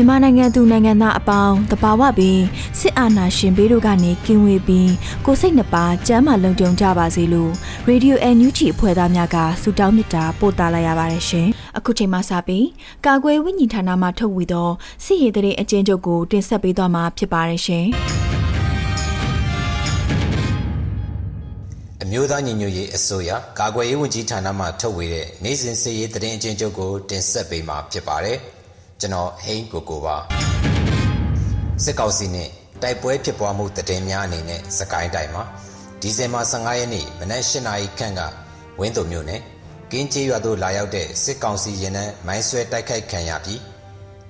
မြန်မာနိုင်ငံသူနိုင်ငံသားအပေါင်းတဘာဝပင်စစ်အာဏာရှင်ဘေးတို့ကနေကင်းဝေးပြီးကိုစိတ်နှပါကျမ်းမာလုံခြုံကြပါစေလို့ရေဒီယိုအန်ယူဂျီအဖွဲ့သားများကဆုတောင်းမေတ္တာပို့သလိုက်ရပါတယ်ရှင်။အခုချိန်မှစပြီးကာကွယ်ဝိညာဉ်ဌာနမှထုတ်ဝေသောစစ်ရေးတရေအကျဉ်းချုပ်ကိုတင်ဆက်ပေးသွားမှာဖြစ်ပါတယ်ရှင်။အမျိုးသားညီညွတ်ရေးအစိုးရကာကွယ်ရေးဝန်ကြီးဌာနမှထုတ်ဝေတဲ့နိုင်စဉ်စစ်ရေးတရင်အကျဉ်းချုပ်ကိုတင်ဆက်ပေးမှာဖြစ်ပါတယ်။ ကျွန်တော်ဟိန်းကိုကိုပါစစ်ကောင်စီနဲ့တိုက်ပွဲဖြစ်ပွားမှုတည်င်းများအနေနဲ့စကိုင်းတိုင်းမှာဒီဇင်ဘာ15ရက်နေ့မနက်၈နာရီခန့်ကဝင်းတုံမြို့နယ်ကင်းကျေးရွာသို့လာရောက်တဲ့စစ်ကောင်စီရင်နှန်းမိုင်းဆွဲတိုက်ခိုက်ခံရပြီး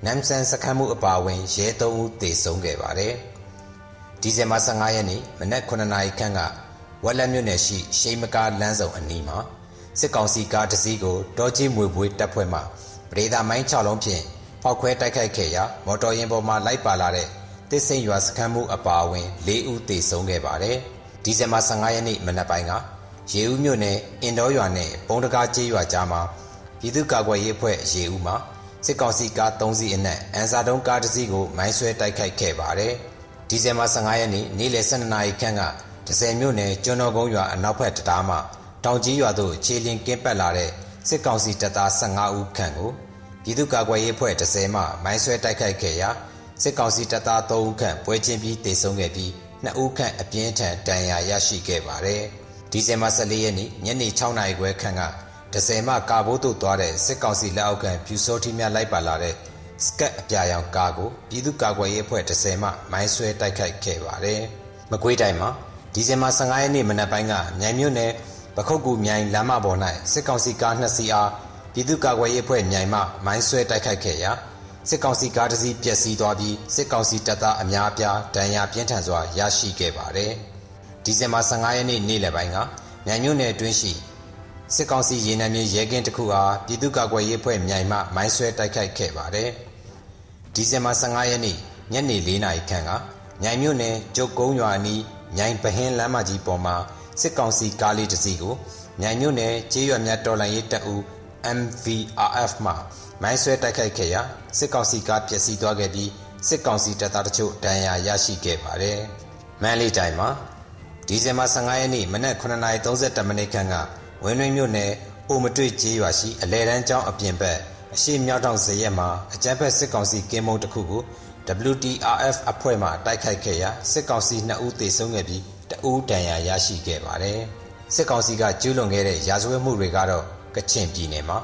နမ်ဆန်စခန်းမှုအပါအဝင်ရဲ၃ဦးသေဆုံးခဲ့ပါတယ်ဒီဇင်ဘာ15ရက်နေ့မနက်9နာရီခန့်ကဝက်လက်မြို့နယ်ရှိရှိမကားလမ်းစုံအနီးမှာစစ်ကောင်စီကားတစ်စီးကိုတောကြီးမွေပွေးတပ်ဖွဲ့မှပဒေသာမိုင်း6လုံးဖြင့် ဖောက်ခွဲတိုက်ခိုက်ခဲ့ရာမော်တော်ယာဉ်ပေါ်မှာလိုက်ပါလာတဲ့တစ်စိန်ရွာစခန်းမှုအပါအဝင်၄ဦးသေဆုံးခဲ့ပါတယ်။ဒီဇင်ဘာ15ရက်နေ့မနက်ပိုင်းကရေဦးမြို့နယ်အင်တော်ရွာနဲ့ပုံတကားကျေးရွာကြားမှာပြည်သူ့ကာကွယ်ရေးအဖွဲ့ရေဦးမှာစစ်ကောင်စီကား3စီးအနက်အန်စာတုံးကားတစ်စီးကိုမိုင်းဆွဲတိုက်ခိုက်ခဲ့ပါတယ်။ဒီဇင်ဘာ15ရက်နေ့နေ့လယ်12နာရီခန့်ကဒဇယ်မြို့နယ်ကျွန်းတော်ကုန်းရွာအနောက်ဘက်တရားမှတောင်ကြီးရွာသို့ခြေလျင်ကင်းပတ်လာတဲ့စစ်ကောင်စီတပ်သား15ဦးခန့်ကို ပြည်သူ့ကာကွယ်ရေးအဖွဲ့30မှမိုင်းဆွဲတိုက်ခိုက်ခဲ့ရာစစ်ကောင်စီတပ်သား3ဦးခန့်ပွဲချင်းပြီးတေဆုံးခဲ့ပြီး2ဦးခန့်အပြင်းထန်ဒဏ်ရာရရှိခဲ့ပါတယ်။ဒီဇင်ဘာ14ရက်နေ့ညနေ6နာရီခွဲခန့်က30မှကာဘိုးသို့သွားတဲ့စစ်ကောင်စီလက်အောက်ခံပြူစောတိများလိုက်ပါလာတဲ့စကတ်အပြာရောင်ကားကိုပြည်သူ့ကာကွယ်ရေးအဖွဲ့30မှမိုင်းဆွဲတိုက်ခိုက်ခဲ့ပါတယ်။မကွေးတိုင်းမှာဒီဇင်ဘာ15ရက်နေ့မနက်ပိုင်းကမြိုင်မြို့နယ်ပခုတ်ကူမြိုင်လမ်းမပေါ်၌စစ်ကောင်စီကား2စီးအား ပြည်သူ့ကာကွယ်ရေးအဖွဲ့မြိုင်မှမိုင်းဆွဲတိုက်ခိုက်ခဲ့ရာစစ်ကောင်စီကားတစ်စီးပျက်စီးသွားပြီးစစ်ကောင်စီတပ်သားအများအပြားဒဏ်ရာပြင်းထန်စွာရရှိခဲ့ပါတယ်။ဒီဇင်ဘာ15ရက်နေ့နေ့လယ်ပိုင်းကမြိုင်မြို့နယ်အတွင်းရှိစစ်ကောင်စီရေနံမြေရဲကင်းတစ်ခုအားပြည်သူ့ကာကွယ်ရေးအဖွဲ့မြိုင်မှမိုင်းဆွဲတိုက်ခိုက်ခဲ့ပါတယ်။ဒီဇင်ဘာ15ရက်နေ့ညနေ4နာရီခန့်ကမြိုင်မြို့နယ်ကျုပ်ကုန်းရွာအနီးမြိုင်ပဟင်းလမ်းမကြီးပေါ်မှာစစ်ကောင်စီကားလေးတစ်စီးကိုမြိုင်မြို့နယ်ကျေးရွာများတော်လှန်ရေးတပ်ဦး MVRF မှမိုင်းဆွဲတိုက်ခိုက်ခဲ့ရာစစ်ကောင်စီကပျက်စီးသွားခဲ့ပြီးစစ်ကောင်စီတပ်သားတချို့ဒဏ်ရာရရှိခဲ့ပါတယ်။မန်လေးတိုင်းမှာဒီဇင်ဘာ15ရက်နေ့မနက်9:30မိနစ်ခန့်ကဝင်းရင်းမြို့နယ်အိုမတွေ့ကျေးရွာရှိအလဲတန်းကျောင်းအပြင်ဘက်အရှိမြောက်တောင်ဇရက်မှာအကြမ်းဖက်စစ်ကောင်စီကင်းမုံတစ်ခုကို WTRF အဖွဲ့မှတိုက်ခိုက်ခဲ့ရာစစ်ကောင်စီ2ဦးသေဆုံးခဲ့ပြီးတဦးဒဏ်ရာရရှိခဲ့ပါတယ်။စစ်ကောင်စီကကျူးလွန်ခဲ့တဲ့ရာဇဝတ်မှုတွေကတော့ ကချင်ပြည်နယ်မှာ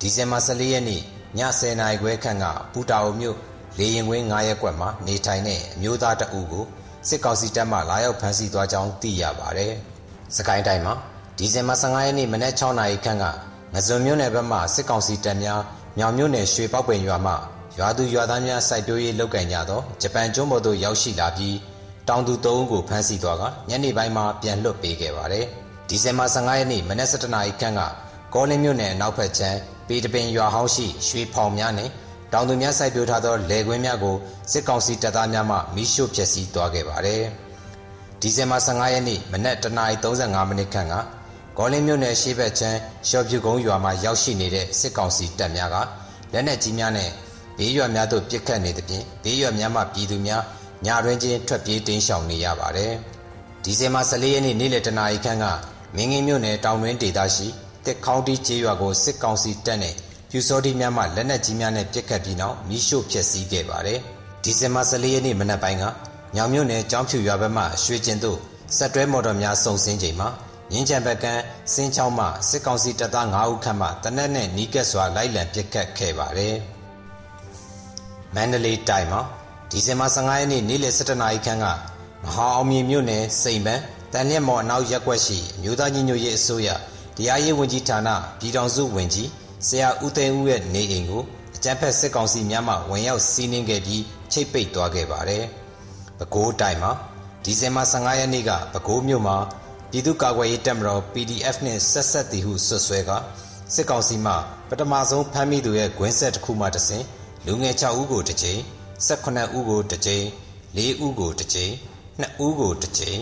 ဒီဇင်ဘာ14ရက်နေ့ည10:00နာရီခွဲခန့်ကပူတာအိုမြို့လေရင်ကွင်း9ရက်ကွက်မှာနေထိုင်တဲ့အမျိုးသားတအူးကိုစစ်ကောင်စီတပ်မှလာရောက်ဖမ်းဆီးသွားကြောင်းသိရပါတယ်။စကိုင်းတိုင်းမှာဒီဇင်ဘာ15ရက်နေ့မနက်6:00နာရီခန့်ကငဇွန်မြို့နယ်ဘက်မှစစ်ကောင်စီတပ်များမြောင်မြို့နယ်ရွှေပောက်ပင်ရွာမှရွာသူရွာသားများစိုက်ပျိုးရေးလုပ်ကင်ကြသောဂျပန်ကျွန်းပေါ်သို့ရောက်ရှိလာပြီးတောင်သူ၃ဦးကိုဖမ်းဆီးသွားကညနေပိုင်းမှာပြန်လွှတ်ပေးခဲ့ပါတယ်။ဒီဇင်ဘာ15ရက်နေ့မနက်7:00နာရီခန့်က ကောလင်းမြို့နယ်အနောက်ဘက်ခြမ်းပေတပင်ရွာဟောင်းရှိရွှေဖောင်များနဲ့တောင်သူများစိုက်ပျိုးထားသောလယ်ကွင်းများကိုစစ်ကောင်စီတပ်သားများမှမိရှို့ဖျက်ဆီးသွားခဲ့ပါတယ်။ဒီဇင်ဘာ15ရက်နေ့မနက်09:35မိနစ်ခန့်ကကောလင်းမြို့နယ်ရှေ့ဘက်ခြမ်းရှော့ပြူကုန်းရွာမှာရောက်ရှိနေတဲ့စစ်ကောင်စီတပ်များကလက်နက်ကြီးများနဲ့ဘေးရွာများသို့ပစ်ခတ်နေသဖြင့်ဘေးရွာများမှပြည်သူများညတွင်ချင်းထွက်ပြေးတိမ်းရှောင်နေရပါတယ်။ဒီဇင်ဘာ14ရက်နေ့နေ့လယ်တနာရီခန့်ကမင်းငင်းမြို့နယ်တောင်တွင်းဒေသရှိ တစ်ခေါင်းတီကျေးရွာကိုစစ်ကောင်စီတပ်နဲ့ပြူစောတိများမှလက်နက်ကြီးများနဲ့ပစ်ခတ်ပြီးနောက်မိရှို့ဖျက်ဆီးခဲ့ပါတယ်။ဒီဇင်ဘာ14ရက်နေ့မနက်ပိုင်းကညောင်မြို့နယ်ကျောင်းဖြူရွာဘက်မှရွှေကျင်သို့ဆက်တွဲမော်တော်များစုံစင်းချိန်မှာငင်းချံဘက်ကန်းစင်းချောင်းမှစစ်ကောင်စီတပ်သား9ဦးခန့်မှတနက်နဲ့နီးကပ်စွာလိုက်လံပစ်ခတ်ခဲ့ပါတယ်။မန္တလေးတိုင်းမှာဒီဇင်ဘာ15ရက်နေ့နေ့လယ်17နာရီခန့်ကမဟာအောင်မြေမြို့နယ်စိန်ပန်းတန်ရက်မော်အနောက်ရက်ွက်ရှိအမျိုးသားညီညွတ်ရေးအစိုးရ တရားရေးဝန်ကြီးဌာနပြည်ထောင်စုဝန်ကြီးဆရာဦးသိန်းဦးရဲ့နေအိမ်ကိုအကြမ်းဖက်စစ်ကောင်စီများမှဝင်ရောက်စီးနင်းခဲ့ပြီးချိတ်ပိတ်သွားခဲ့ပါတယ်။ပဲခူးတိုင်းမှာဒီဇင်ဘာ15ရက်နေ့ကပဲခူးမြို့မှာပြည်သူ့ကာကွယ်ရေးတပ်မတော် PDF နှင့်ဆက်ဆက်သည်ဟုဆွဆွဲကစစ်ကောင်စီမှပထမဆုံးဖမ်းမိသူရဲ့ဂွင်းဆက်တစ်ခုမှတစဉ်လူငယ်6ဦးကိုတစ်ကြိမ်18ဦးကိုတစ်ကြိမ်4ဦးကိုတစ်ကြိမ်2ဦးကိုတစ်ကြိမ်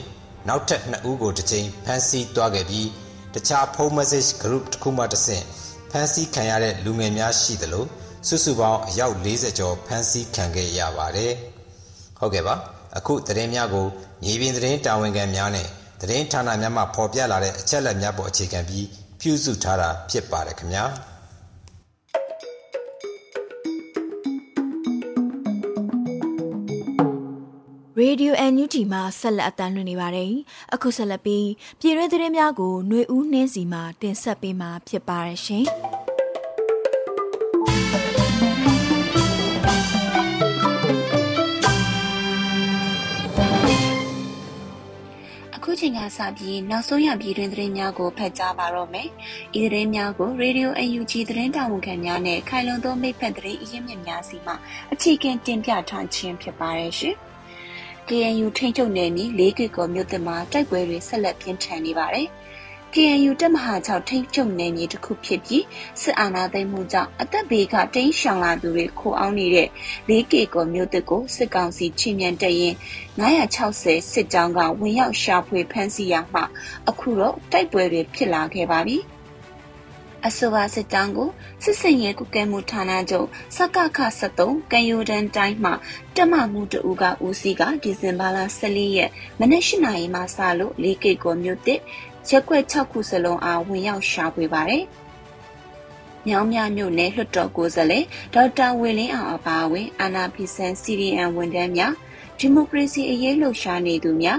နောက်ထပ်2ဦးကိုတစ်ကြိမ်ဖမ်းဆီးသွားခဲ့ပြီး တခြားဖုန်း message group တစ်ခုမှတဆင့်ဖမ်းဆီးခံရတဲ့လူငယ်များရှိသလိုစုစုပေါင်းအယောက်40ကျော်ဖမ်းဆီးခံခဲ့ရပါတယ်။ဟုတ်ကဲ့ပါအခုသတင်းများကိုမြေပြင်သတင်းတာဝန်ခံများနဲ့သတင်းဌာနများမှဖော်ပြလာတဲ့အချက်အလက်များပေါ်အခြေခံပြီးပြုစုထားတာဖြစ်ပါတယ်ခင်ဗျာ။ ရေဒီယို NUG မှာဆက်လက်အသံလွှင့်နေပါတယ်။အခုဆက်လက်ပြီးပြည်တွင်းသတင်းများကိုຫນွေဦးနှင်းစီမှတင်ဆက်ပေးမှာဖြစ်ပါရရှင်။အခုချိန်ကစပြီးနောက်ဆုံးရပြည်တွင်သတင်းများကိုဖတ်ကြားပါတော့မယ်။ဤသတင်းများကို Radio UNG သတင်းတာဝန်ခံများနဲ့ခိုင်လုံသောမိဖက်သတင်းအရင်းမြစ်များစီမှအခြေခံတင်ပြထားခြင်းဖြစ်ပါရဲ့ရှင်။ KNU ထိန်းချုပ်နယ်မြေ၄ကီကိုမြို့သစ်မှာတိုက်ပွဲတွေဆက်လက်ပြင်းထန်နေပါတယ်။ KNU တပ်မဟာ6ထိန်းချုပ်နယ်မြေတစ်ခုဖြစ်ပြီးစစ်အာဏာသိမ်းမှုကြောင့်အသက်ဘေးကတိမ်းရှောင်လာသူတွေခိုအောင်နေတဲ့၄ကီကိုမြို့သစ်ကိုစစ်ကောင်စီချင်းမြန်တရင်960စစ်ကြောင်းကဝင်ရောက်ရှာဖွေဖမ်းဆီးရမှအခုတော့တိုက်ပွဲတွေဖြစ်လာခဲ့ပါပြီ။ အဆိုပါစစ်တောင်းကိုစစ်စင်ရဲကုကဲမှုဌာနချုပ်စကခ73ကံယူဒန်တိုင်းမှတမမှုတူကဦးစီးကဒီဇင်ဘာလ14ရက်မနက်၈နာရီမှစလို့၄ကိတ်ကိုမြို့တစ်ရက်ွက်6ခုစလုံးအားဝင်ရောက်ရှာဖွေပါတယ်။မြောင်းမြမြို့နယ်လွှတ်တော်ကိုယ်စားလှယ်ဒေါက်တာဝေလင်းအောင်အပါအဝင်အာနာဖီဆန် CDN ဝန်ထမ်းများဒီမိုကရေစီအရေးလှုပ်ရှားနေသူများ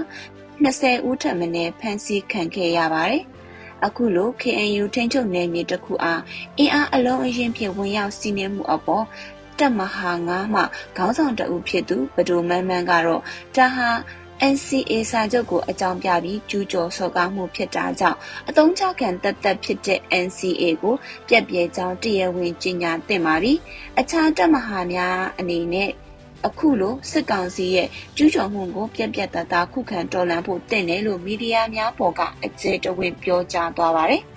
20ဦးထပ်မံဖမ်းဆီးခံခဲ့ရပါတယ်။ အခုလို KNU ထိန်းချုပ်နယ်မြေတစ်ခုအားအင်အားအလုံးအရင်ဖြင့်ဝင်ရောက်စီးနင်းမှုအပေါ်တပ်မဟာ9မှခေါင်းဆောင်တအုပ်ဖြစ်သူဘဒိုမန်းမန်းကတော့ဒါဟာ NCA စာချုပ်ကိုအကြောင်းပြပြီးကျူးကျော်စော်ကားမှုဖြစ်တာကြောင့်အတုံးချခံတက်တက်ဖြစ်တဲ့ NCA ကိုပြက်ပြဲကြောင်းတရားဝင်ကြေညာသင့်ပါပြီ။အခြားတပ်မဟာများအနေနဲ့ အခုလိုစစ်ကောင်စီရဲ့ကျူးကျော်မှုကိုပြက်ပြက်သားသားခုခံတော်လှန်ဖို့တင့်တယ်လို့မီဒီယာများပေါ်ကအကျယ်တဝင့်ပြောကြားသွားပါတယ်။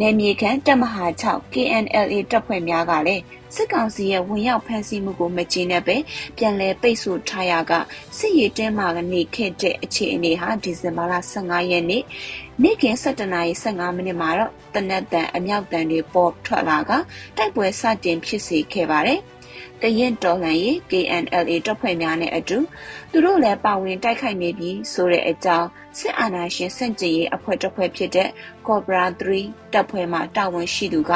နယ်မြေခံတပ်မဟာ6 KNLA တပ်ဖွဲ့များကလည်းစစ်ကောင်စီရဲ့ဝင်ရောက်ဖမ်းဆီးမှုကိုမကျေနပ်ပဲပြန်လည်ပိတ်ဆို့ထားရကစစ်ရေးတင်းမာကနေခဲ့တဲ့အခြေအနေဟာဒီဇင်ဘာလ15ရက်နေ့နေ့က7:15မိနစ်မှာတော့တနက်တန်အမြောက်တန်တွေပေါ်ထွက်လာကတိုက်ပွဲစတင်ဖြစ်စေခဲ့ပါတယ်။ တရင်တော်လှန်ရေး KNLA တပ်ဖွဲ့များနဲ့အတူသူတို့လည်းပါဝင်တိုက်ခိုက်နေပြီးဆိုတဲ့အကြောင်းစစ်အာဏာရှင်စန့်ကျင်ရေးအဖွဲ့တစ်ဖွဲ့ဖြစ်တဲ့ Cobra 3တပ်ဖွဲ့မှတာဝန်ရှိသူက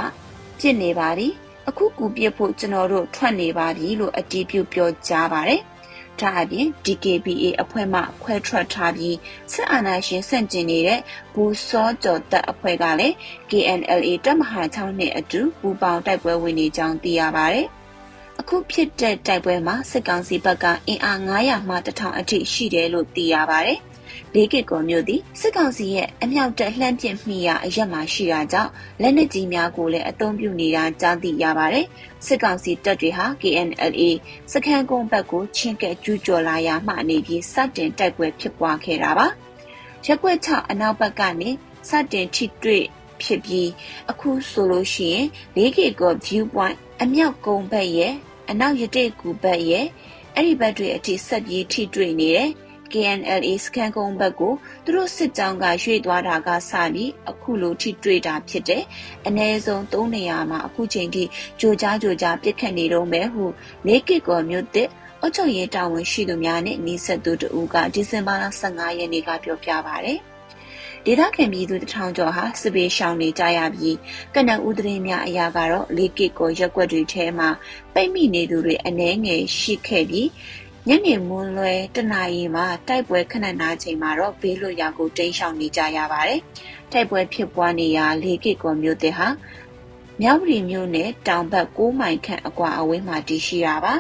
ပြစ်နေပါပြီအခုကူပြစ်ဖို့ကျွန်တော်တို့ထွက်နေပါပြီလို့အတည်ပြုပြောကြားပါတယ်ဒါအပြင် DKBA အဖွဲ့မှခွဲထွက်ထားပြီးစစ်အာဏာရှင်ဆန့်ကျင်နေတဲ့ဘူစောကျော်တပ်အဖွဲ့ကလည်း KNLA တပ်မဟာ6နဲ့အတူပူးပေါင်းတိုက်ပွဲဝင်နေကြောင်းသိရပါတယ်။ အခုဖြစ်တဲ့တိုက်ပွဲမှာစစ်ကောင်စီဘက်ကအင်အား900မှ1000အထိရှိတယ်လို့သိရပါတယ်။လေးကစ်ကောမျိုးသည်စစ်ကောင်စီရဲ့အမြောက်တက်လှမ်းပစ်မိရာအရက်မှာရှိတာကြောင့်လက်နက်ကြီးများကိုလည်းအသုံးပြုနေတာကြားသိရပါတယ်။စစ်ကောင်စီတပ်တွေဟာ KNLA စခန်းကုန်းဘက်ကိုချင်းကဲကျူးကျော်လာရာမှနေပြီးစတင်တိုက်ပွဲဖြစ်ပွားခဲ့တာပါ။ရက်ွက်6အနောက်ဘက်ကနေစတင်ထိတွေ့ဖြစ်ပြီးအခုဆိုလို့ရှိရင် 4K ကို view point အမြောက်ကုန်းဘက်ရဲ့အနောက်ရတိကူဘက်ရဲ့အဲ့ဒီဘက်တွေအထိဆက်ပြီးထိတွေ့နေတယ် KNLA စကန်ကုန်းဘက်ကိုသူတို့စစ်ကြောင်းကရွေ့သွားတာကစပြီးအခုလိုထိတွေ့တာဖြစ်တယ်။အ ਨੇ ဆုံး၃နေရာမှာအခုချိန်ထိကြိုကြားကြိုကြားပြစ်ခတ်နေတော့မယ်ဟုနေကစ်ကောမြို့တဲ့အုတ်ချုပ်ရေးတာဝန်ရှိသူများနဲ့နှိဆက်သူတို့ကဒီဇင်ဘာလ15ရက်နေ့ကပြောပြပါဗျ။ ဒေသခံပြည်သူတထောင်ကျော်ဟာစစ်ပေးရှောင်နေကြရပြီးကနဦးသတင်းများအရာကတော့လေကစ်ကိုရက်ွက်တွေထဲမှာပိတ်မိနေသူတွေအနှဲငယ်ရှိခဲ့ပြီးညနေမွန်းလွဲတနာရီမှာတိုက်ပွဲခဏနာချိန်မှာတော့ဘေးလွတ်ရာကိုတိမ်းရှောင်နေကြရပါတယ်။တိုက်ပွဲဖြစ်ပွားနေရာလေကစ်ကိုမြို့တဲ့ဟာမြောက်ပြည်မြို့နယ်တောင်ဘက်6မိုင်ခန့်အကွာအဝေးမှာတည်ရှိတာပါ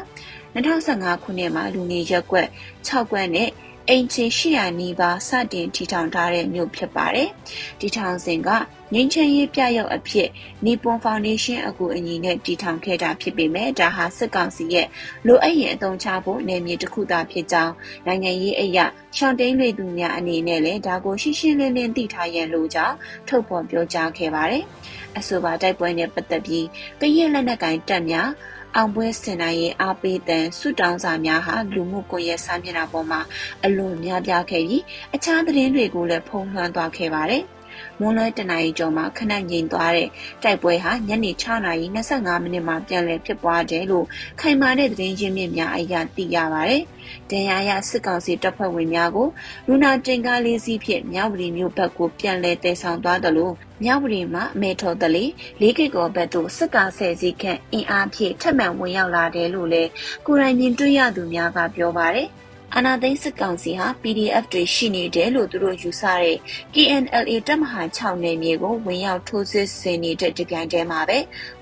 2015ခုနှစ်မှာလူနေရက်ကွက်6ကွက်နဲ့ အိမ်ချေ800နီးပါးစတင်ထီထောင်ထားတဲ့မြို့ဖြစ်ပါတယ်။ဒီထောင်စဉ်ကငင်းချင်ရေးပြရုပ်အဖြစ်နီပွန်ဖောင်ဒေးရှင်းအကူအညီနဲ့တည်ထောင်ခဲ့တာဖြစ်ပေမဲ့ဒါဟာစစ်ကောင်စီရဲ့လိုအပ်ရင်အသုံးချဖို့နယ်မြေတစ်ခုသာဖြစ်ကြောင်းနိုင်ငံရေးအရာရှောင်းတိန်လေသူများအနေနဲ့လည်းဒါကိုရှင်းရှင်းလင်းလင်းသိထားရန်လိုကြောင်းထုတ်ဖော်ပြောကြားခဲ့ပါတယ်။အဆိုပါတိုက်ပွဲနဲ့ပတ်သက်ပြီးကရင်လက်နက်ကင်တပ်များ အောင်ပွဲစင်နိုင်ရဲ့အားပေးတဲ့ဆုတောင်းစာများဟာလူမှုကွန်ရက်စာမျက်နှာပေါ်မှာအလွန်များပြားခဲ့ပြီးအခြားသတင်းတွေကိုလည်းဖုံးလွှမ်းသွားခဲ့ပါတယ်။ မွန်းလွဲတနာရီကျော်မှာခဏငြိမ်သွားတဲ့တိုက်ပွဲဟာညနေ6နာရီ25မိနစ်မှာပြန်လည်ဖြစ်ပွားတယ်လို့ခိုင်မာတဲ့သတင်းရင်းမြစ်များအရသိရပါတယ်။ဒဏ်ရာရစစ်ကောင်စီတပ်ဖွဲ့ဝင်များကိုလူနာတင်ကားလေးစီးဖြင့်မြောက်ပြည်မြို့ဘက်ကိုပြန်လည်တည်ဆောင်သွားတယ်လို့မြောက်ပြည်မှာအမေထော်တလီလေးကိကောဘက်သို့စစ်ကားဆယ်စီးခန့်အင်အားဖြင့်ထပ်မံဝင်ရောက်လာတယ်လို့လည်းကိုရိုင်းမြင်တွေ့ရသူများကပြောပါတယ်။ အာနာသိန်းစစ်ကောင်စီဟာ PDF တွေရှိနေတယ်လို့သူတို့ယူဆတဲ့ KNLA တပ်မဟာ6နယ်မြေကိုဝင်ရောက်ထိုးစစ်ဆင်နေတဲ့တပြိုင်တည်းမှာပဲ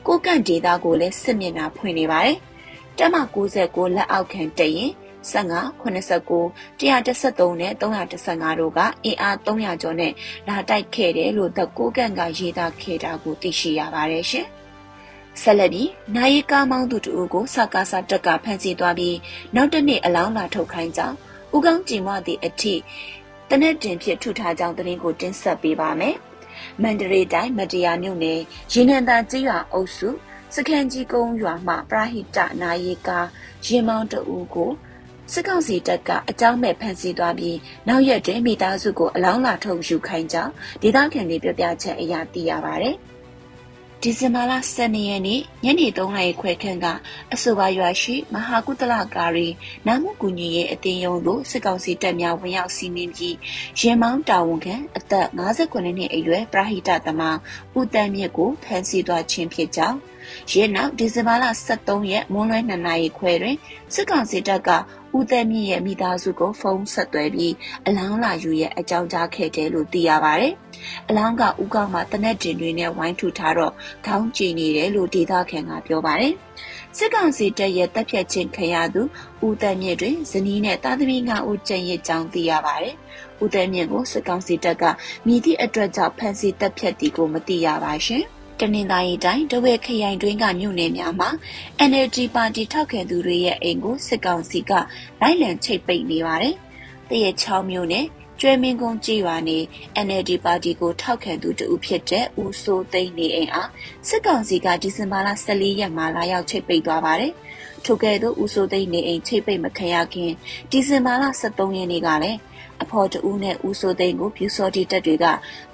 ကိုကန့်ဒေသကိုလည်းစစ်မျက်နှာဖွင့်နေပါတယ်။တပ်မ69လက်အောက်ခံတရင်15 89 113နဲ့315တို့ကအင်အား300ကျော်နဲ့လာတိုက်ခဲ့တယ်လို့တကိုးကန့်ကရေးသားခဲ့တာကိုသိရှိရပါတယ်ရှင်။ ဆက်လက်ပြီးနိုင်ကားမောင်းသူတို့ကိုစကားစားတက်ကဖမ်းဆီးသွားပြီးနောက်တနေ့အလောင်းလာထုတ်ခိုင်းကြောင်းဥကောင်းကြည်မသည့်အထိတနက်တင်ဖြစ်ထုထားကြောင်းသတင်းကိုတင်ဆက်ပေးပါမယ်။မန္တလေးတိုင်းမတရားမြို့နယ်ရင်းနှံသာကျေးရွာအုပ်စုစခန်းကြီးကုန်းရွာမှပရာဟိတနာယေကာရင်မောင်းတအူကိုစစ်ကောင်စီတပ်ကအကြောင်းမဲ့ဖမ်းဆီးသွားပြီးနောက်ရက်တွင်မိသားစုကိုအလောင်းလာထုတ်ယူခိုင်းကြောင်းဒေသခံတွေပြောပြချက်အရသိရပါဗျ။ ဒီဇင်ဘာလ12ရက်နေ့ညနေ3နာရီခွဲခန့်ကအဆိုပါရွာရှိမဟာကုသလကာရီနာမှုကူညီရေးအသင်းယုံသို့စစ်ကောင်စီတပ်များဝင်ရောက်စီးနင်းပြီးရင်မောင်းတာဝန်ခံအသက်59နှစ်အရွယ်ပရာဟိတသမားဦးတန်းမြင့်ကိုဖမ်းဆီးသွားခြင်းဖြစ်ကြောင်း ရင်းနောက်ဒီဇင်ဘာလ23ရက်မွန်းလွဲ2နာရီခွဲတွင်စစ်ကောင်စီတပ်ကဦးသက်မြင့်ရဲ့မိသားစုကိုဖုန်းဆက်သွယ်ပြီးအလောင်းလာယူရဲ့အကြောင်းကြားခဲ့တယ်လို့သိရပါတယ်။အလောင်းကဦးကောင်းမှာတနက်တင်တွေနဲ့ဝိုင်းထူထားတော့ခေါင်းကျင်နေတယ်လို့ဒေသခံကပြောပါတယ်။စစ်ကောင်စီတပ်ရဲ့တပ်ဖြတ်ခြင်းခံရသူဦးသက်မြင့်တွင်ဇနီးနဲ့သားသမီး5ဦးကျန်ရစ်ကြောင်းသိရပါတယ်။ဦးသက်မြင့်ကိုစစ်ကောင်စီတပ်ကမိသည့်အတွက်ကြောင့်ဖမ်းဆီးတပ်ဖြတ်တီကိုမသိရပါရှင်။ တနင်္သာရီတိုင်းတဝဲခရိုင်တွင်းကမြို့နယ်များမှာ NLD ပါတီထောက်ခံသူတွေရဲ့အိမ်ကိုစစ်ကောင်စီကလိုက်လံချိတ်ပိတ်နေပါတယ်။တရချောင်းမြို့နယ်ကျွဲမင်းကုန်းကြေးရွာနေ NLD ပါတီကိုထောက်ခံသူတဦးဖြစ်တဲ့ဦးစိုးသိန်းနေအိမ်အားစစ်ကောင်စီကဒီဇင်ဘာလ14ရက်မှာလာရောက်ချိတ်ပိတ်သွားပါတယ်။ထို့ကဲ့သို့ဦးစိုးသိန်းနေအိမ်ချိတ်ပိတ်မခံရခင်ဒီဇင်ဘာလ23ရက်နေ့ကလည်း အဖော်တဦးနဲ့ဦးစိုးသိန်းကိုပြူစောတိတပ်တွေက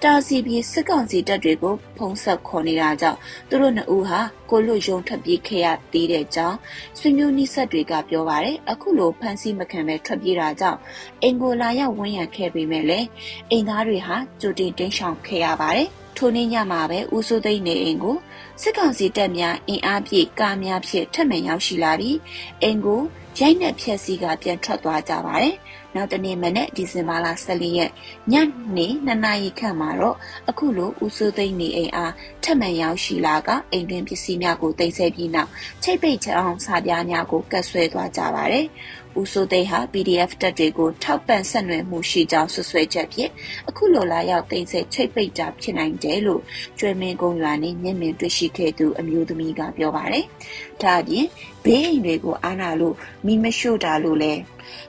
တာစီပြီးစစ်ကောင်စီတပ်တွေကိုဖုံးဆက်ခေါ်နေတာကြောင့်သူတို့နှစ်ဦးဟာကိုလွတ်ယုံထွက်ပြေးခဲ့ရသေးတဲ့ကြောင်းဆွေမျိုးနိဆက်တွေကပြောပါတယ်အခုလိုဖမ်းဆီးမခံပဲထွက်ပြေးတာကြောင့်အင်ကိုလာရောက်ဝန်းရံခဲ့ပေမဲ့လည်းအိမ်သားတွေဟာကြိုတင်တင်းရှောင်ခဲ့ရပါတယ်ထိုနေ့ညမှာပဲဦးစိုးသိန်းနေအိမ်ကို စစ်ကောင်စီတပ်များအင်အားပြည့်ကားများဖြင့်ထပ်မံရောက်ရှိလာပြီးအိမ်ကိုရိုက်နှက်ဖျက်ဆီးကပြန်ထွက်သွားကြပါတယ်။နောက်တနေ့မနေ့ဒီဇင်ဘာလ14ရက်ညနေ2နာရီခန့်မှာတော့အခုလိုဦးစိုးသိန်းနေအိမ်အားထပ်မံရောက်ရှိလာကအိမ်တွင်ပစ္စည်းများကိုတင်ဆက်ပြီးနောက်ချိတ်ပိတ်ချအောင်စာပြားများကိုကတ်ဆွဲသွားကြပါတယ်။ ဦးစိုးသိန်းဟာ PDF တပ်တွေကိုထောက်ပံ့ဆက်နွယ်မှုရှိကြောင်းဆွဆွဲချက်ဖြင့်အခုလိုလာရောက်သိမ်းဆည်းချိတ်ပိတ်တာဖြစ်နိုင်တယ်လို့ကျွဲမင်းကုန်းရွာနေမျက်မြင်တွေ့ရှိခဲ့သူအမျိုးသမီးကပြောပါတယ်။ဒါအပြင်ဘေးအိမ်တွေကိုအာနာလို့မိမရှို့တာလို့လည်း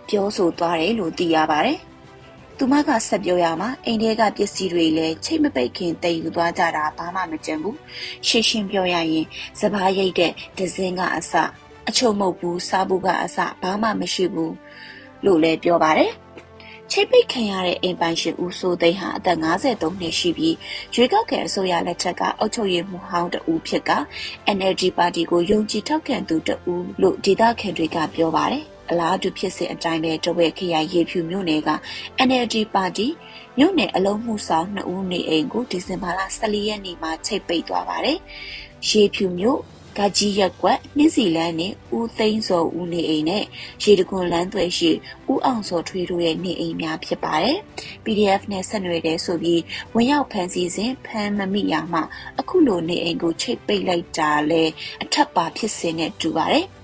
ပြောဆိုသွားတယ်လို့သိရပါတယ်။သူမကဆက်ပြောရမှာအိမ်ထဲကပစ္စည်းတွေလည်းချိတ်မပိတ်ခင်တည်ယူသွားကြတာဘာမှမကြံဘူးရှင်းရှင်းပြောရရင်စပားရိတ်တဲ့ဒဇင်းကအစ အချုံမဟုတ်ဘူးစားဖို့ကအစဘာမှမရှိဘူးလို့လည်းပြောပါတယ်ချိတ်ပိတ်ခံရတဲ့အိမ်ပိုင်ရှင်ဦးစိုးသိန်းဟာအသက်53နှစ်ရှိပြီးရွေးကောက်ခံအစိုးရလက်ထက်ကအုပ်ချုပ်ရေးမှူးဟောင်းတဦးဖြစ်က NLD ပါတီကိုယုံကြည်ထောက်ခံသူတဦးလို့ဒေသခံတွေကပြောပါတယ်အလားတူဖြစ်စဉ်အတိုင်းပဲတဝဲခရိုင်ရေဖြူမြို့နယ်က NLD ပါတီမြို့နယ်အလုံးမှုဆောင်2ဦးနေအိမ်ကိုဒီဇင်ဘာလ14ရက်နေ့မှာချိတ်ပိတ်သွားပါတယ်။ရေဖြူမြို့ ကကြီးရက်ကွက်နှင်းစီလန်းနဲ့ဦးသိန်းစောဦးနေအိမ်နဲ့ရေတခွန်လန်းသွဲရှိဦးအောင်စောထွေးတို့ရဲ့နေအိမ်များဖြစ်ပါတယ်။ PDF နဲ့ဆက်နွယ်တဲ့ဆိုပြီးဝင်ရောက်ဖမ်းဆီးစဉ်ဖမ်းမမိရမှအခုလိုနေအိမ်ကိုချိတ်ပိတ်လိုက်တာလဲအထက်ပါဖြစ်စဉ်နဲ့တူပါတယ်။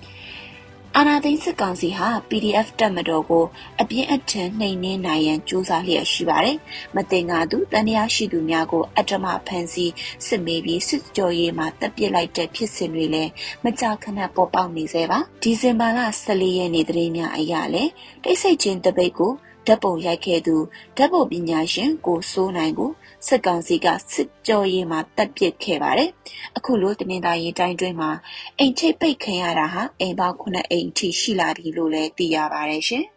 အာနာသိန်းစစ်ကောင်စီဟာ PDF တက်မတော်ကိုအပြင်းအထန်နှိမ်နင်းနိုင်ရန်ကြိုးစားလျက်ရှိပါတယ်။မတင်ငါသူတန်တရားရှိသူများကိုအတ္တမဖန်ဆီးစစ်မေးပြီးစစ်ကြောရေးမှာတပ်ပစ်လိုက်တဲ့ဖြစ်စဉ်တွေလည်းမကြာခဏပေါ်ပေါက်နေသေးပါ။ဒီဇင်ဘာလ14ရက်နေ့သတင်းများအရလည်းတိတ်ဆိတ်ချင်းတပိတ်ကို ဓာတ်ပုံရိုက်ခဲ့သူဓာတ်ပုံပညာရှင်ကိုစိုးနိုင်ကိုစစ်ကောင်စီကစစ်ကြောရေးမှာတပ်ပစ်ခဲ့ပါတယ်။အခုလိုတနင်္သာရီတိုင်းတွင်းမှာအိမ်ချိတ်ပိတ်ခံရတာဟာအိမ်ပေါင်း9အိမ်ထိရှိလာပြီလို့လည်းသိရပါတယ်ရှင်။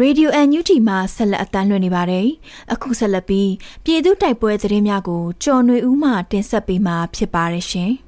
ရေဒီယိုအန်ယူတီမှာဆက်လက်အတန်းလွှင့်နေပါတယ်။အခုဆက်လက်ပြီးပြည်သူတိုက်ပွဲသတင်းများကိုကြော်နွေဦးမှတင်ဆက်ပေးမှာဖြစ်ပါတယ်ရှင်။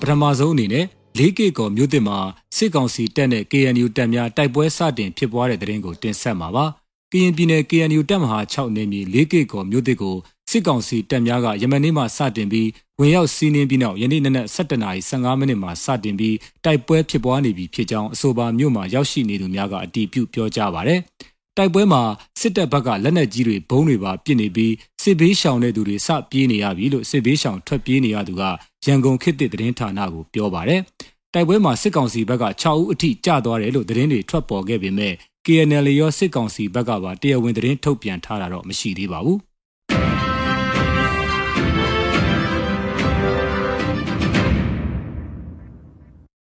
ပထမဆုံးအနေနဲ့လေးကေကော်မြို့တစ်မှာစစ်ကောင်စီတပ်နဲ့ KNU တပ်များတိုက်ပွဲစတင်ဖြစ်ပွားတဲ့တဲ့ရင်ကိုတင်ဆက်မှာပါ။ကရင်ပြည်နယ် KNU တပ်မဟာ6နေမြေလေးကေကော်မြို့တစ်ကိုစစ်ကောင်စီတပ်များကယမန်နေ့မှစတင်ပြီးဝင်ရောက်စီးနင်းပြီးနောက်ယနေ့နနက်7:15မိနစ်မှာစတင်ပြီးတိုက်ပွဲဖြစ်ပွားနေပြီဖြစ်ကြောင်းအဆိုပါမြို့မှာရောက်ရှိနေသူများကအတည်ပြုပြောကြားပါရယ်။ တိုက်ပွဲမှာစစ်တပ်ဘက်ကလက်နက်ကြီးတွေဘုံတွေပါပစ်နေပြီးစစ်ဘေးရှောင်တဲ့သူတွေစပြေးနေရပြီလို့စစ်ဘေးရှောင်ထွက်ပြေးနေရသူကရန်ကုန်ခေတ်သစ်သတင်းဌာနကိုပြောပါတယ်။တိုက်ပွဲမှာစစ်ကောင်စီဘက်က6ဦးအထိကျသွားတယ်လို့သတင်းတွေထွက်ပေါ်ခဲ့ပေမဲ့ KNL ရောစစ်ကောင်စီဘက်ကပါတရားဝင်သတင်းထုတ်ပြန်ထားတာတော့မရှိသေးပါဘူး။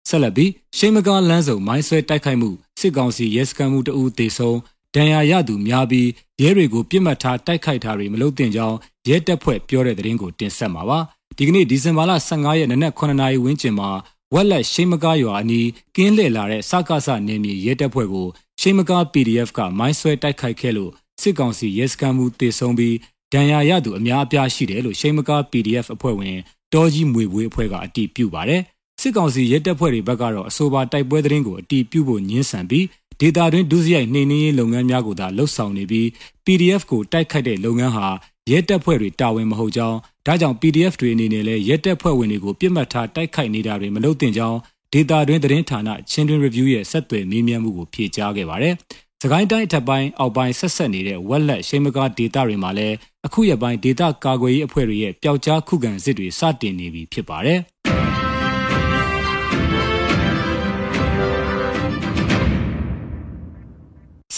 ဆက်လက်ပြီးရှိမကားလမ်းစုံမိုင်းဆွဲတိုက်ခိုက်မှုစစ်ကောင်စီရဲစခန်းမှုတအူးတေဆုံး ဒဏ်ရာရသူများပြီးရဲတွေကိုပြစ်မှတ်ထားတိုက်ခိုက်တာတွေမလုပ်သင့်ကြောင်းရဲတပ်ဖွဲ့ပြောတဲ့သတင်းကိုတင်ဆက်မှာပါဒီကနေ့ဒီဇင်ဘာလ15ရက်နနက်9နာရီဝန်းကျင်မှာဝက်လက်ရှိမကားရွာအနီးကင်းလှည့်လာတဲ့စကားစနေမြေရဲတပ်ဖွဲ့ကိုရှိမကား PDF ကမိုင်းဆွဲတိုက်ခိုက်ခဲ့လို့စစ်ကောင်စီရဲစခန်းမှုတေဆုံးပြီးဒဏ်ရာရသူအများအပြားရှိတယ်လို့ရှိမကား PDF အဖွဲ့ဝင်တောကြီးမွေဝေးအဖွဲ့ကအတည်ပြုပါတယ်စစ်ကောင်စီရဲတပ်ဖွဲ့တွေဘက်ကတော့အဆိုပါတိုက်ပွဲသတင်းကိုအတီးပြုဖို့ညှင်းဆန်ပြီး ဒေတာတွင်ဒုစရိုက်နှိမ်နင်းရေးလုပ်ငန်းများကိုသာလှုပ်ဆောင်နေပြီး PDF ကိုတိုက်ခိုက်တဲ့လုပ်ငန်းဟာရဲတပ်ဖွဲ့တွေတာဝန်မဟုတ်ကြောင်းဒါကြောင့် PDF တွေအနေနဲ့လည်းရဲတပ်ဖွဲ့ဝင်တွေကိုပြစ်မှတ်ထားတိုက်ခိုက်နေတာတွေမလုပ်သင့်ကြောင်းဒေတာတွင်သတင်းဌာနချင်းတွင် review ရဲ့ဆက်သွယ်မေးမြန်းမှုကိုဖြေကြားခဲ့ပါတယ်။စကိုင်းတိုင်းအထက်ပိုင်းအောက်ပိုင်းဆက်ဆက်နေတဲ့ဝက်လက်ရှိမကားဒေတာတွေမှာလည်းအခုရပိုင်းဒေတာကာကွယ်ရေးအဖွဲ့တွေရဲ့ပျောက်ကြားခုခံစစ်တွေစတင်နေပြီဖြစ်ပါတယ်။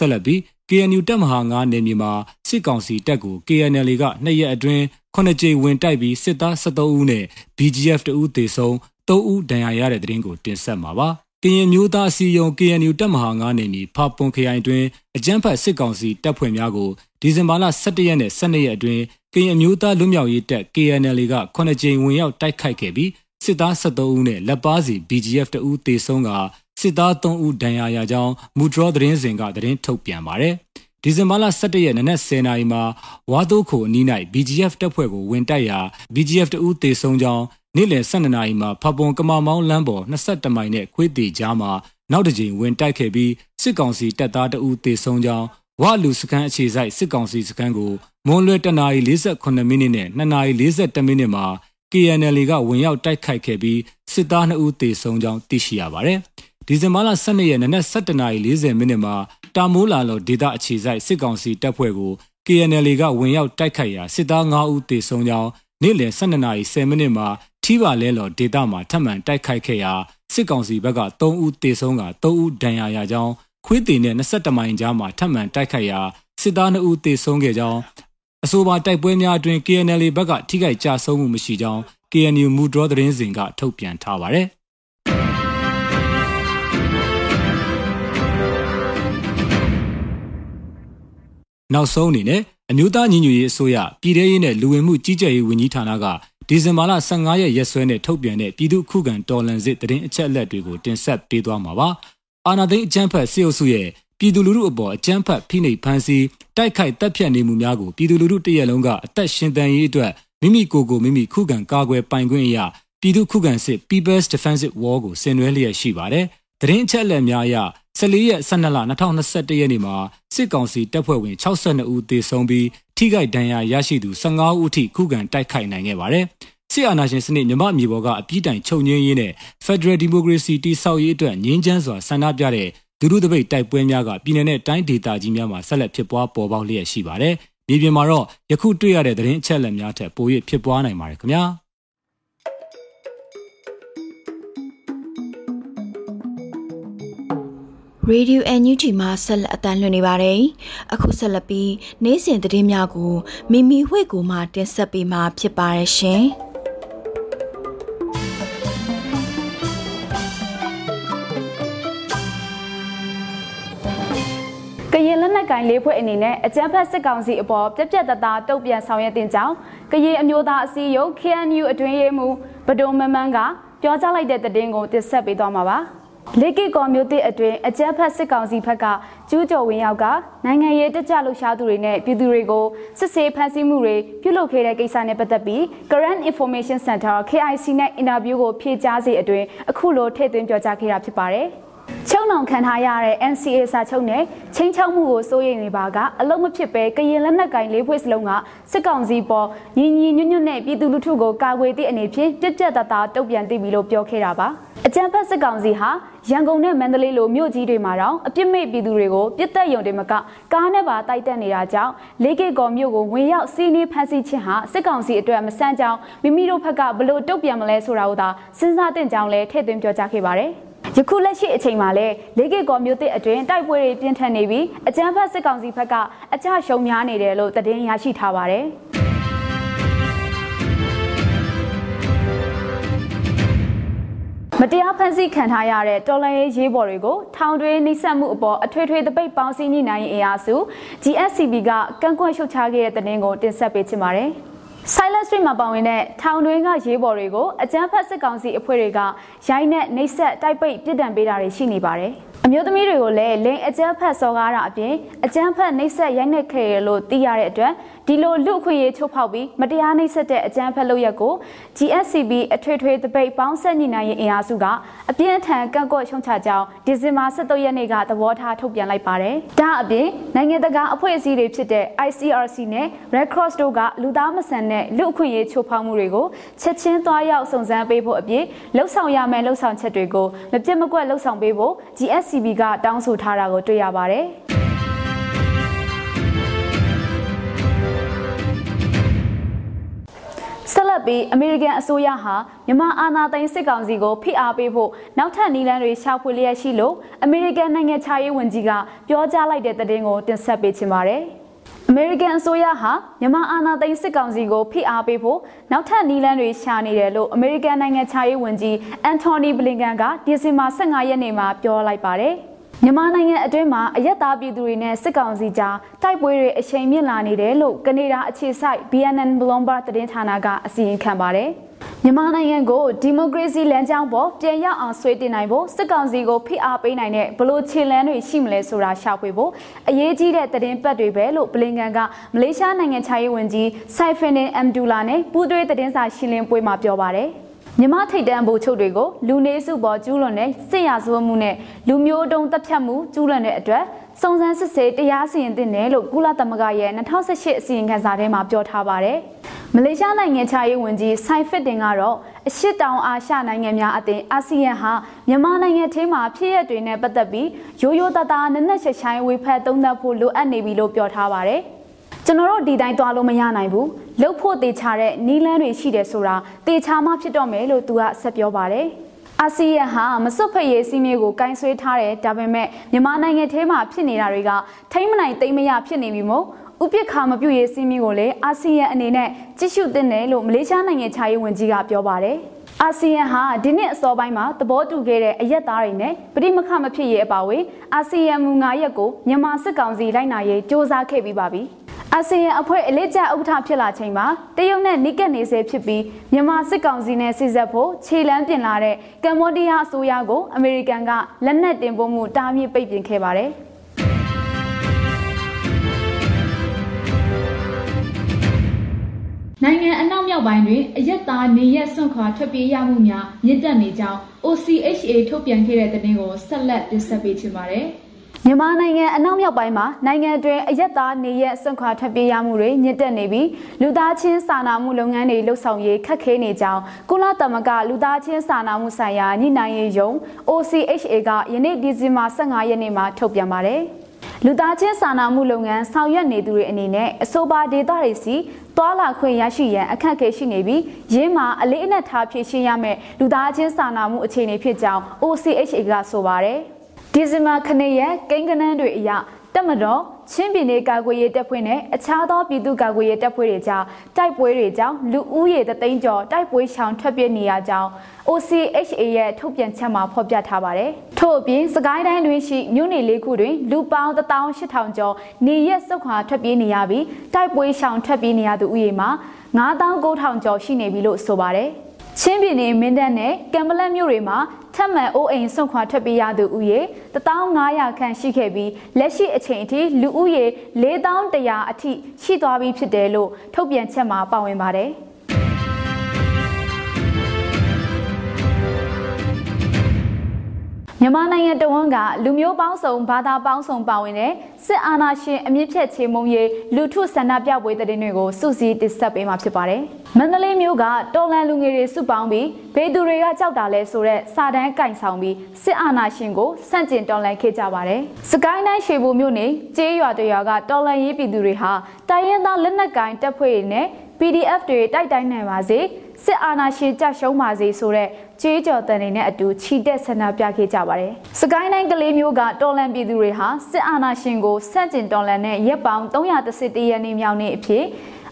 ဆက်လက်ပြီး KNU တပ်မဟာ9နယ်မြေမှာစစ်ကောင်စီတပ်ကို KNL ကနှစ်ရက်အတွင်း9ကြိမ်ဝင်တိုက်ပြီးစစ်သား73ဦးနဲ့ BGF တဦးသေဆုံး3ဦးဒဏ်ရာရတဲ့တဲ့ရင်ကိုတင်ဆက်မှာပါ။ကရင်မျိုးသားအစည်းအရုံး KNU တပ်မဟာ9နယ်မြေဖာပွန်ခရိုင်တွင်အကြမ်းဖက်စစ်ကောင်စီတပ်ဖွဲ့များကိုဒီဇင်ဘာလ17ရက်နဲ့12ရက်အတွင်းကရင်မျိုးသားလွတ်မြောက်ရေးတပ် KNL က9ကြိမ်ဝင်ရောက်တိုက်ခိုက်ခဲ့ပြီးစစ်သား73ဦးနဲ့လက်ပါစီ BGF တဦးသေဆုံးက စစ်သား3ဦးဒဏ်ရာရကြောင်းမူဒရောသတင်းစင်ကသတင်းထုတ်ပြန်ပါတယ်။ဒီဇင်ဘာလ17ရက်နနက်10:00နာရီမှာဝါတိုးခိုအနီး၌ BGF တပ်ဖွဲ့ကိုဝင်တိုက်ရာ BGF တဦးသေဆုံးကြောင်းနေ့လယ်12နာရီမှာဖပွန်ကမာမောင်းလမ်းပေါ်22မိုင်နဲ့ခွေးတီကြားမှာနောက်တစ်ကြိမ်ဝင်တိုက်ခဲ့ပြီးစစ်ကောင်စီတပ်သားတဦးသေဆုံးကြောင်းဝါလူစခန်းအခြေစိုက်စစ်ကောင်စီစခန်းကိုမွန်လွယ်တနာရီ48မိနစ်နဲ့2နာရီ41မိနစ်မှာ KNL ကဝင်ရောက်တိုက်ခိုက်ခဲ့ပြီးစစ်သား2ဦးသေဆုံးကြောင်းသိရှိရပါတယ်။ ဒီဇင်ဘာလ12ရက်နနက်7:40မိနစ်မှာတာမိုးလာလောဒေတာအခြေစိုက်စစ်ကောင်စီတပ်ဖွဲ့ကို KNL ကဝင်ရောက်တိုက်ခိုက်ရာစစ်သား9ဦးသေဆုံးကြောင်းနေ့လယ်12:10မိနစ်မှာထီပါလဲလောဒေတာမှာထပ်မံတိုက်ခိုက်ခဲ့ရာစစ်ကောင်စီဘက်က3ဦးသေဆုံးက3ဦးဒဏ်ရာရကြောင်းခွေးတင်နဲ့22မိုင်ကြားမှာထပ်မံတိုက်ခိုက်ရာစစ်သား2ဦးသေဆုံးခဲ့ကြောင်းအဆိုပါတိုက်ပွဲများအတွင် KNL ဘက်ကထိခိုက်ကြဆုံးမှုမရှိကြောင်း KNU မူဒရောသတင်းစဉ်ကထုတ်ပြန်ထားပါတယ်။ နောက်ဆုံးအနေနဲ့အမျိုးသားညီညွတ်ရေးအစိုးရပြည်ထရေးနဲ့လူဝင်မှုကြီးကြပ်ရေးဝန်ကြီးဌာနကဒီဇင်ဘာလ15ရက်ရက်စွဲနဲ့ထုတ်ပြန်တဲ့ပြည်သူ့ခုခံတော်လှန်စစ်တရင်အချက်အလက်တွေကိုတင်ဆက်ပေးသွားမှာပါ။အာနာသိန်းအကြမ်းဖက်စစ်အုပ်စုရဲ့ပြည်သူလူထုအပေါ်အကြမ်းဖက်ဖိနှိပ်ဖမ်းဆီးတိုက်ခိုက်တပ်ဖြတ်နေမှုများကိုပြည်သူလူထုတရက်လုံးကအသက်ရှင်သန်ရေးအတွက်မိမိကိုယ်ကိုမိမိခုခံကာကွယ်ပိုင်ခွင့်အရာပြည်သူခုခံစစ် People's Defensive War ကိုဆင်နွှဲလျက်ရှိပါတယ်။ သတင်းအချက်အလက်များအရ14ရက်12လ2021ရက်နေ့မှာစစ်ကောင်စီတပ်ဖွဲ့ဝင်62ဦးသေဆုံးပြီးထိခိုက်ဒဏ်ရာရရှိသူ15ဦးအထိခုခံတိုက်ခိုက်နိုင်ခဲ့ပါတယ်။စစ်အာဏာရှင်စနစ်မြမအမြေပေါ်ကအပြည့်တိုင်ချုပ်ငင်းရေးနဲ့ Federal Democracy တိဆောက်ရေးအတွက်ငြင်းချမ်းစွာဆန္ဒပြတဲ့ဒုဒုတပိတ်တိုက်ပွဲများကပြည်내နဲ့တိုင်းဒေသကြီးများမှာဆက်လက်ဖြစ်ပွားပေါ်ပေါက်လျက်ရှိပါတယ်။မြေပြင်မှာတော့ယခုတွေ့ရတဲ့သတင်းအချက်အလက်များထက်ပို၍ဖြစ်ပွားနိုင်ပါတယ်ခင်ဗျာ။ Radio NUG မှာဆက်လက်အတန်းလွှင့်နေပါတယ်။အခုဆက်လက်ပြီးနေ့စဉ်သတင်းများကိုမိမိဝှေ့ကိုမှတင်ဆက်ပေးမှာဖြစ်ပါတယ်ရှင်။ကရင်လက်နက်ကင်လေးဖွဲ့အနေနဲ့အကြမ်းဖက်စစ်ကောင်စီအပေါ်ပြက်ပြက်တသားတုံ့ပြန်ဆောင်ရွက်တင်ကြောင်းကရင်အမျိုးသားအစည်းအရုံး KNU အတွင်းရေးမှူးဗဒုံမမန်းကပြောကြားလိုက်တဲ့သတင်းကိုတင်ဆက်ပေးသွားမှာပါ။ လေကီကော်မျိုးတစ်အတွင်းအကြမ်းဖက်စစ်ကောင်စီဘက်ကကျူးကျော်ဝင်ရောက်ကနိုင်ငံရေးတက်ကြလှုပ်ရှားသူတွေနဲ့ပြည်သူတွေကိုစစ်ဆေးဖမ်းဆီးမှုတွေပြုလုပ်ခဲ့တဲ့ကိစ္စနဲ့ပတ်သက်ပြီး Current Information Center KIC နဲ့အင်တာဗျူးကိုဖြေကြားစေအတွင်းအခုလိုထည့်သွင်းပြောကြားခဲ့တာဖြစ်ပါတယ်။ချုံနောင်ခံထားရတဲ့ NCA စာချုပ်နဲ့ချင်းချောက်မှုကိုစိုးရိမ်နေပါကအလုံးမဖြစ်ပဲကရင်လက်နက်ကင်လေးဖွဲ့စလုံးကစစ်ကောင်စီပေါ်ညီညီညွတ်ညွတ်နဲ့ပြည်သူလူထုကိုကာကွယ်သည့်အနေဖြင့်ပြက်ပြက်တသားတုံ့ပြန်သိပြီလို့ပြောခဲ့တာပါ အကြံဖက်စစ်ကောင်စီဟာရန်ကုန်နဲ့မန္တလေးလိုမြို့ကြီးတွေမှာတော့အပြစ်မဲ့ပြည်သူတွေကိုပြစ်တက်ယုံတွေမကကားနဲ့ပါတိုက်တက်နေတာကြောင့်လေးကေကော်မြို့ကိုဝင်ရောက်စီးနှီးဖမ်းဆီးခြင်းဟာစစ်ကောင်စီအတွက်မဆန်းကြောင်းမိမိတို့ဘက်ကဘလို့တုံ့ပြန်မလဲဆိုတာကိုသာစဉ်းစားသင့်ကြောင်းလည်းထည့်သွင်းပြောကြားခဲ့ပါတယ်။ယခုလက်ရှိအချိန်မှာလည်းလေးကေကော်မျိုးတစ်အတွင်းတိုက်ပွဲတွေပြင်းထန်နေပြီးအကြမ်းဖက်စစ်ကောင်စီဘက်ကအကြရှုံများနေတယ်လို့သတင်းရရှိထားပါတယ် မတရားဖန်ဆီးခံထားရတဲ့တော်လန်ရေးရေးပေါ်တွေကိုထောင်တွင်းနှိစက်မှုအပေါ်အထွေထွေတပိတ်ပေါင်းစည်းညှိနှိုင်းရေးအင်အားစု GSCB ကကန့်ကွက်ရှုတ်ချခဲ့တဲ့တဲ့တင်ကိုတင်ဆက်ပေးချင်ပါတယ်။ Silent Street မှာပါဝင်တဲ့ထောင်တွင်းကရေးပေါ်တွေကိုအကြမ်းဖက်စစ်ကောင်စီအဖွဲ့တွေကရိုင်းနဲ့နှိပ်စက်တိုက်ပိတ်ပြစ်ဒဏ်ပေးတာတွေရှိနေပါတယ်။ အမျိုးသမီးတွေကိုလည်းလိန်အကြမ်းဖက်စော်ကားတာအပြင်အကြမ်းဖက်နှိပ်စက်ရိုက်နှက်ခဲ့ရလို့သိရတဲ့အတွက်ဒီလိုလူအခွင့်အရေးချုပ်ဖောက်ပြီးမတရားနှိပ်စက်တဲ့အကြမ်းဖက်လုပ်ရက်ကို GSCB အထွေထွေတပိတ်ပေါင်းဆက်ညီနိုင်ရေးအင်အားစုကအပြင်းထန်ကန့်ကွက်ရှုံချကြောင်းဒီဇင်ဘာ17ရက်နေ့ကသဘောထားထုတ်ပြန်လိုက်ပါတယ်။ဒါအပြင်နိုင်ငံတကာအဖွဲ့အစည်းတွေဖြစ်တဲ့ ICRC နဲ့ Red Cross တို့ကလူသားမဆန်တဲ့လူအခွင့်အရေးချုပ်ဖောက်မှုတွေကိုချက်ချင်းသွားရောက်စုံစမ်းပေးဖို့အပြင်လှုပ်ဆောင်ရမယ့်လှုပ်ဆောင်ချက်တွေကိုမပြတ်မကွက်လှုပ်ဆောင်ပေးဖို့ GSCB CB ကတောင်းဆိုထားတာကိုတွေ့ရပါတယ်။ဆက်လက်ပြီးအမေရိကန်အစိုးရဟာမြန်မာအာဏာသိမ်းစစ်ကောင်စီကိုဖိအားပေးဖို့နောက်ထပ်နည်းလမ်းတွေရှာဖွေလျက်ရှိလို့အမေရိကန်နိုင်ငံခြားရေးဝန်ကြီးကပြောကြားလိုက်တဲ့သတင်းကိုတင်ဆက်ပေးချင်ပါတယ်။ အမေရိကန်အစိုးရဟာမြန်မာအာဏာသိမ်းစစ်ကောင်စီကိုဖိအားပေးဖို့နောက်ထပ်နည်းလမ်းတွေရှာနေတယ်လို့အမေရိကန်နိုင်ငံခြားရေးဝန်ကြီးအန်တိုနီဘလင်ကန်ကဒီဇင်ဘာ15ရက်နေ့မှာပြောလိုက်ပါတယ်။မြန်မာနိုင်ငံအတွင်းမှာအယက်သားပြည်သူတွေနဲ့စစ်ကောင်စီကြားတိုက်ပွဲတွေအချိန်မြင့်လာနေတယ်လို့ကနေဒါအခြေစိုက် BNN Bloomberg သတင်းဌာနကအစီရင်ခံပါတယ်။ မြန်မာနိုင်ငံကိုဒီမိုကရေစီလမ်းကြောင်းပေါ်ပြန်ရောက်အောင်ဆွေးတင်နိုင်ဖို့စစ်ကောင်စီကိုဖိအားပေးနိုင်တဲ့ဘလို့ခြေလမ်းတွေရှိမလဲဆိုတာရှာဖွေဖို့အရေးကြီးတဲ့သတင်းပတ်တွေပဲလို့ဘလင်ကန်ကမလေးရှားနိုင်ငံခြားရေးဝန်ကြီးဆိုင်ဖင်နင်အမ်ဒူလာနဲ့ပူးတွဲသတင်းစာရှင်းလင်းပွဲမှာပြောပါတယ်မြမထိတ်တန်းဗိုလ်ချုပ်တွေကိုလူနေစုပေါ်ကျူးလွန်တဲ့စစ်ရာဇဝတ်မှုနဲ့လူမျိုးတုံးတပ်ဖြတ်မှုကျူးလွန်တဲ့အတွက် စုံစမ်းစစ်ဆေးတရားစီရင်သင့်တယ်လို့ကုလသမဂ္ဂရဲ့2018အစီရင်ခံစာထဲမှာပြောထားပါတယ်။မလေးရှားနိုင်ငံခြားရေးဝန်ကြီးဆိုင်ဖစ်တင်ကတော့အရှစ်တောင်အာရှနိုင်ငံများအသင်းအာဆီယံဟာမြန်မာနိုင်ငံထဲမှာဖြစ်ရပ်တွေနဲ့ပတ်သက်ပြီးရိုးရိုးသားသားနက်နက်ရှိုင်ရှိုင်းဝေဖက်သုံးသပ်ဖို့လိုအပ်နေပြီလို့ပြောထားပါတယ်။ကျွန်တော်တို့ဒီတိုင်းသွားလို့မရနိုင်ဘူး။လှုပ်ဖို့တေချာတဲ့နီးလန်းတွေရှိတယ်ဆိုတာတေချာမှဖြစ်တော့မယ်လို့သူကဆက်ပြောပါတယ်။ အာဆီယံဟာမစွတ်ဖက်ရေးစီးမြေကိုကင်ဆယ်ထားတယ်ဒါပေမဲ့မြန်မာနိုင်ငံထဲမှာဖြစ်နေတာတွေကထိမ့်မနိုင်သိမ့်မရဖြစ်နေပြီမို့ဥပိ္ပခါမပြုတ်ရေးစီးမြေကိုလည်းအာဆီယံအနေနဲ့ကြည့်ရှုသင့်တယ်လို့မလေးရှားနိုင်ငံခြားရေးဝန်ကြီးကပြောပါတယ်အာဆီယံဟာဒီနှစ်အစောပိုင်းမှာသဘောတူခဲ့တဲ့အရက်သားတွေနဲ့ပြိမခမဖြစ်ရေးအပါအဝင်အာဆီယံမူ9ရက်ကိုမြန်မာစစ်ကောင်စီလိုက်နာရေးစ조사ခဲ့ပြီးပါပြီ။ အာဆီယံအဖွဲ့အလေးကျဥက္ကဋ္ဌဖြစ်လာချိန်မှာတရုတ်နဲ့နီးကပ်နေဆဲဖြစ်ပြီးမြန်မာစစ်ကောင်စီနဲ့စစ်ဆက်ဖို့ခြေလှမ်းပြင်လာတဲ့ကမ္ဘောဒီးယားအစိုးရကိုအမေရိကန်ကလက်နက်တင်ပို့မှုတားမြစ်ပိတ်ပင်ခဲ့ပါတယ်။နိုင်ငံအနောက်မြောက်ပိုင်းတွင်အရက်သားနေရက်စွန့်ခွာထွက်ပြေးရမှုများမြင့်တက်နေကြောင်း OCHA ထုတ်ပြန်ခဲ့တဲ့သတင်းကိုဆက်လက်တင်ဆက်ပေးချင်ပါတယ်။ မြန်မာနိုင်ငံအနောက်မြောက်ပိုင်းမှာနိုင်ငံတွင်အရက်သားနေရက်စွန့်ခွာထွက်ပြေးရမှုတွေညစ်တက်နေပြီးလူသားချင်းစာနာမှုလုပ်ငန်းတွေလှုပ်ဆောင်ရေးခက်ခဲနေကြောင်းကုလသမဂ္ဂလူသားချင်းစာနာမှုဆိုင်ရာညှိနှိုင်းရေးယုံ OCHA ကယနေ့ဒီဇင်ဘာ15ရက်နေ့မှာထုတ်ပြန်ပါတယ်။လူသားချင်းစာနာမှုလုပ်ငန်းဆောင်ရွက်နေသူတွေအနေနဲ့အဆိုပါဒေသတွေစီသွာလာခွင့်ရရှိရန်အခက်အခဲရှိနေပြီးရင်းမှာအလေးအနက်ထားဖြည့်ရှင်းရမယ့်လူသားချင်းစာနာမှုအခြေအနေဖြစ်ကြောင်း OCHA ကဆိုပါတယ် ဒီဇင်ဘာ9ရက်ကိန်းကနန်းတွေအရတက်မတော်ချင်းပြည်နယ်ကာကွယ်ရေးတပ်ဖွဲ့နဲ့အခြားသောပြည်သူ့ကာကွယ်ရေးတပ်ဖွဲ့တွေကြားတိုက်ပွဲတွေကြောင့်လူဦးရေတသိန်းကျော်တိုက်ပွဲရှောင်ထွက်ပြေးနေရကြောင်း OCHA ရဲ့ထုတ်ပြန်ချက်မှာဖော်ပြထားပါတယ်။ထို့အပြင်စကိုင်းတိုင်းတွင်ရှိမြို့နယ်လေးခုတွင်လူပေါင်း18000ကျော်နေရက်စုခွာထွက်ပြေးနေရပြီးတိုက်ပွဲရှောင်ထွက်ပြေးနေရသူဦးရေမှာ9900ကျော်ရှိနေပြီလို့ဆိုပါတယ်။ချင်းပြည်နယ်မင်းတပ်နဲ့ကံပလက်မြို့တွေမှာထ ပ်မံအိုးအိမ်ဆွန့်ခွာထွက်ပြေးရသူဦးရေ15000ခန့်ရှိခဲ့ပြီးလက်ရှိအချိန်အထိလူဦးရေ4100အထိရှိသွားပြီဖြစ်တယ်လို့ထုတ်ပြန်ချက်မှာပါဝင်ပါတယ်။ မြန်မာနိုင်ငံတဝန်းကလူမျိုးပေါင်းစုံဘာသာပေါင်းစုံပါဝင်တဲ့စစ်အာဏာရှင်အမြင့်ဖြတ်ချေမှုန်းရေးလူထုဆန္ဒပြပွဲတဲ့တွေကိုစုစည်းတင်ဆက်ပေးမှာဖြစ်ပါတယ်။မန္တလေးမြို့ကတော်လန်လူငယ်တွေစုပေါင်းပြီးဘေးသူတွေကကြောက်တာလဲဆိုတဲ့စာတန်းကင်ဆောင်ပြီးစစ်အာဏာရှင်ကိုစန့်ကျင်တော်လှန်ခဲ့ကြပါတယ်။စကိုင်းတိုင်းရွှေဘိုမြို့နယ်ကျေးရွာတရွာကတော်လန်ရေးပြည်သူတွေဟာတိုင်းရင်းသားလက်နက်ကင်တပ်ဖွဲ့တွေနဲ့ PDF တွေတိုက်တိုင်းနိုင်ပါစေ စစ်အာဏာရှင်ကြရှုံးပါစေဆိုတဲ့ကြေးကြော်တန်တွေနဲ့အတူခြိတက်ဆန္ဒပြခဲ့ကြပါတယ်။စကိုင်းတိုင်းကလေးမျိုးကတော်လန်ပြည်သူတွေဟာစစ်အာဏာရှင်ကိုဆန့်ကျင်တော်လန်တဲ့ရက်ပေါင်း311ရက်နေ့မြောက်နေ့အဖြစ်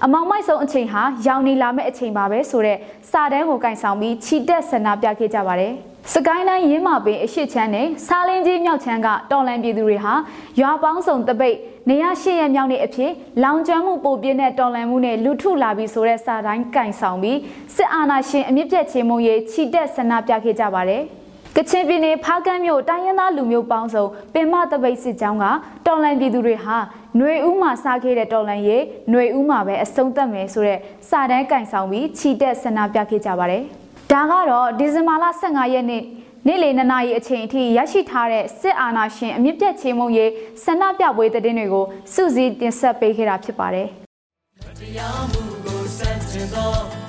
အမောင်မိုက်ဆုံးအချိန်ဟာရောင်နေလာမယ့်အချိန်ပါပဲဆိုတော့စာတန်းကိုကင်ဆောင်ပြီးခြိတက်ဆန္ဒပြခဲ့ကြပါတယ်။ စကိုင်းတိုင်းရင်းမာပင်အရှိချမ်းနဲ့စားလင်းကြီးမြောက်ချမ်းကတော်လန်ပြည်သူတွေဟာရွာပေါင်းစုံတပိတ်နေရရှိရမြောက်နေ့အဖြစ်လောင်ကျွမ်းမှုပိုပြင်းတဲ့တော်လန်မှုနဲ့လူထုလာပြီးဆိုတဲ့စာတိုင်းကင်ဆောင်ပြီးစစ်အာဏာရှင်အမြင့်ပြတ်ချေမှုရေးခြိတက်ဆန္ဒပြခဲ့ကြပါတယ်။ကချင်ပြည်နယ်ဖားကန်းမြို့တိုင်းရင်းသားလူမျိုးပေါင်းစုံပင်မတပိတ်စစ်ကြောင်းကတော်လန်ပြည်သူတွေဟာຫນွေဦးမှာစားခဲ့တဲ့တော်လန်ရေຫນွေဦးမှာပဲအဆုံးသတ်မယ်ဆိုတဲ့စာတန်းကင်ဆောင်ပြီးခြိတက်ဆန္ဒပြခဲ့ကြပါတယ်။ ဒါကတော့ဒီဇင်ဘာလ15ရက်နေ့နေ့လယ်2နာရီအချိန်အထိရရှိထားတဲ့စစ်အာဏာရှင်အမြင့်ပြတ်ချေမှုရေးဆန္ဒပြပွဲသတင်းတွေကိုစုစည်းတင်ဆက်ပေးခဲ့တာဖြစ်ပါတယ်။တရားမှုကိုစန့်ကျင်သော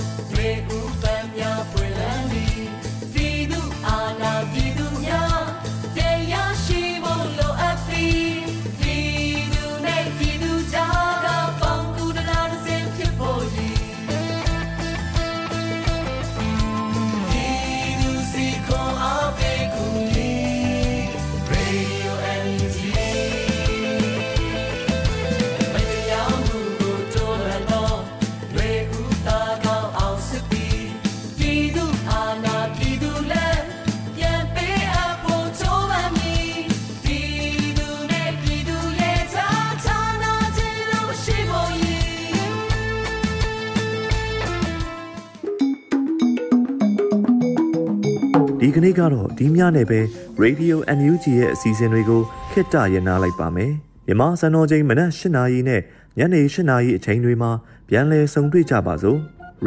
ဒီကနေ့ကတော့ဒီညနဲ့ပဲ Radio NUG ရဲ့အစီအစဉ်တွေကိုခਿੱတရနာလိုက်ပါမယ်မြန်မာစံတော်ချိန်မနက်၈နာရီနဲ့ညနေ၈နာရီအချိန်တွေမှာပြန်လည်ဆုံတွေ့ကြပါစို့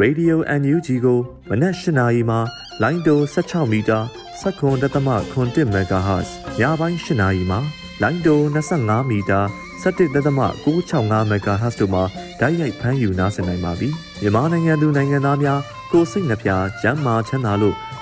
Radio NUG ကိုမနက်၈နာရီမှာလိုင်းတို16မီတာ7.3 MHz ညပိုင်း၈နာရီမှာလိုင်းတို25မီတာ17.665 MHz တို့မှာဓာတ်ရိုက်ဖမ်းယူနားဆင်နိုင်ပါပြီမြန်မာနိုင်ငံသူနိုင်ငံသားများကိုယ်စိတ်နှပြချမ်းမာချမ်းသာလို့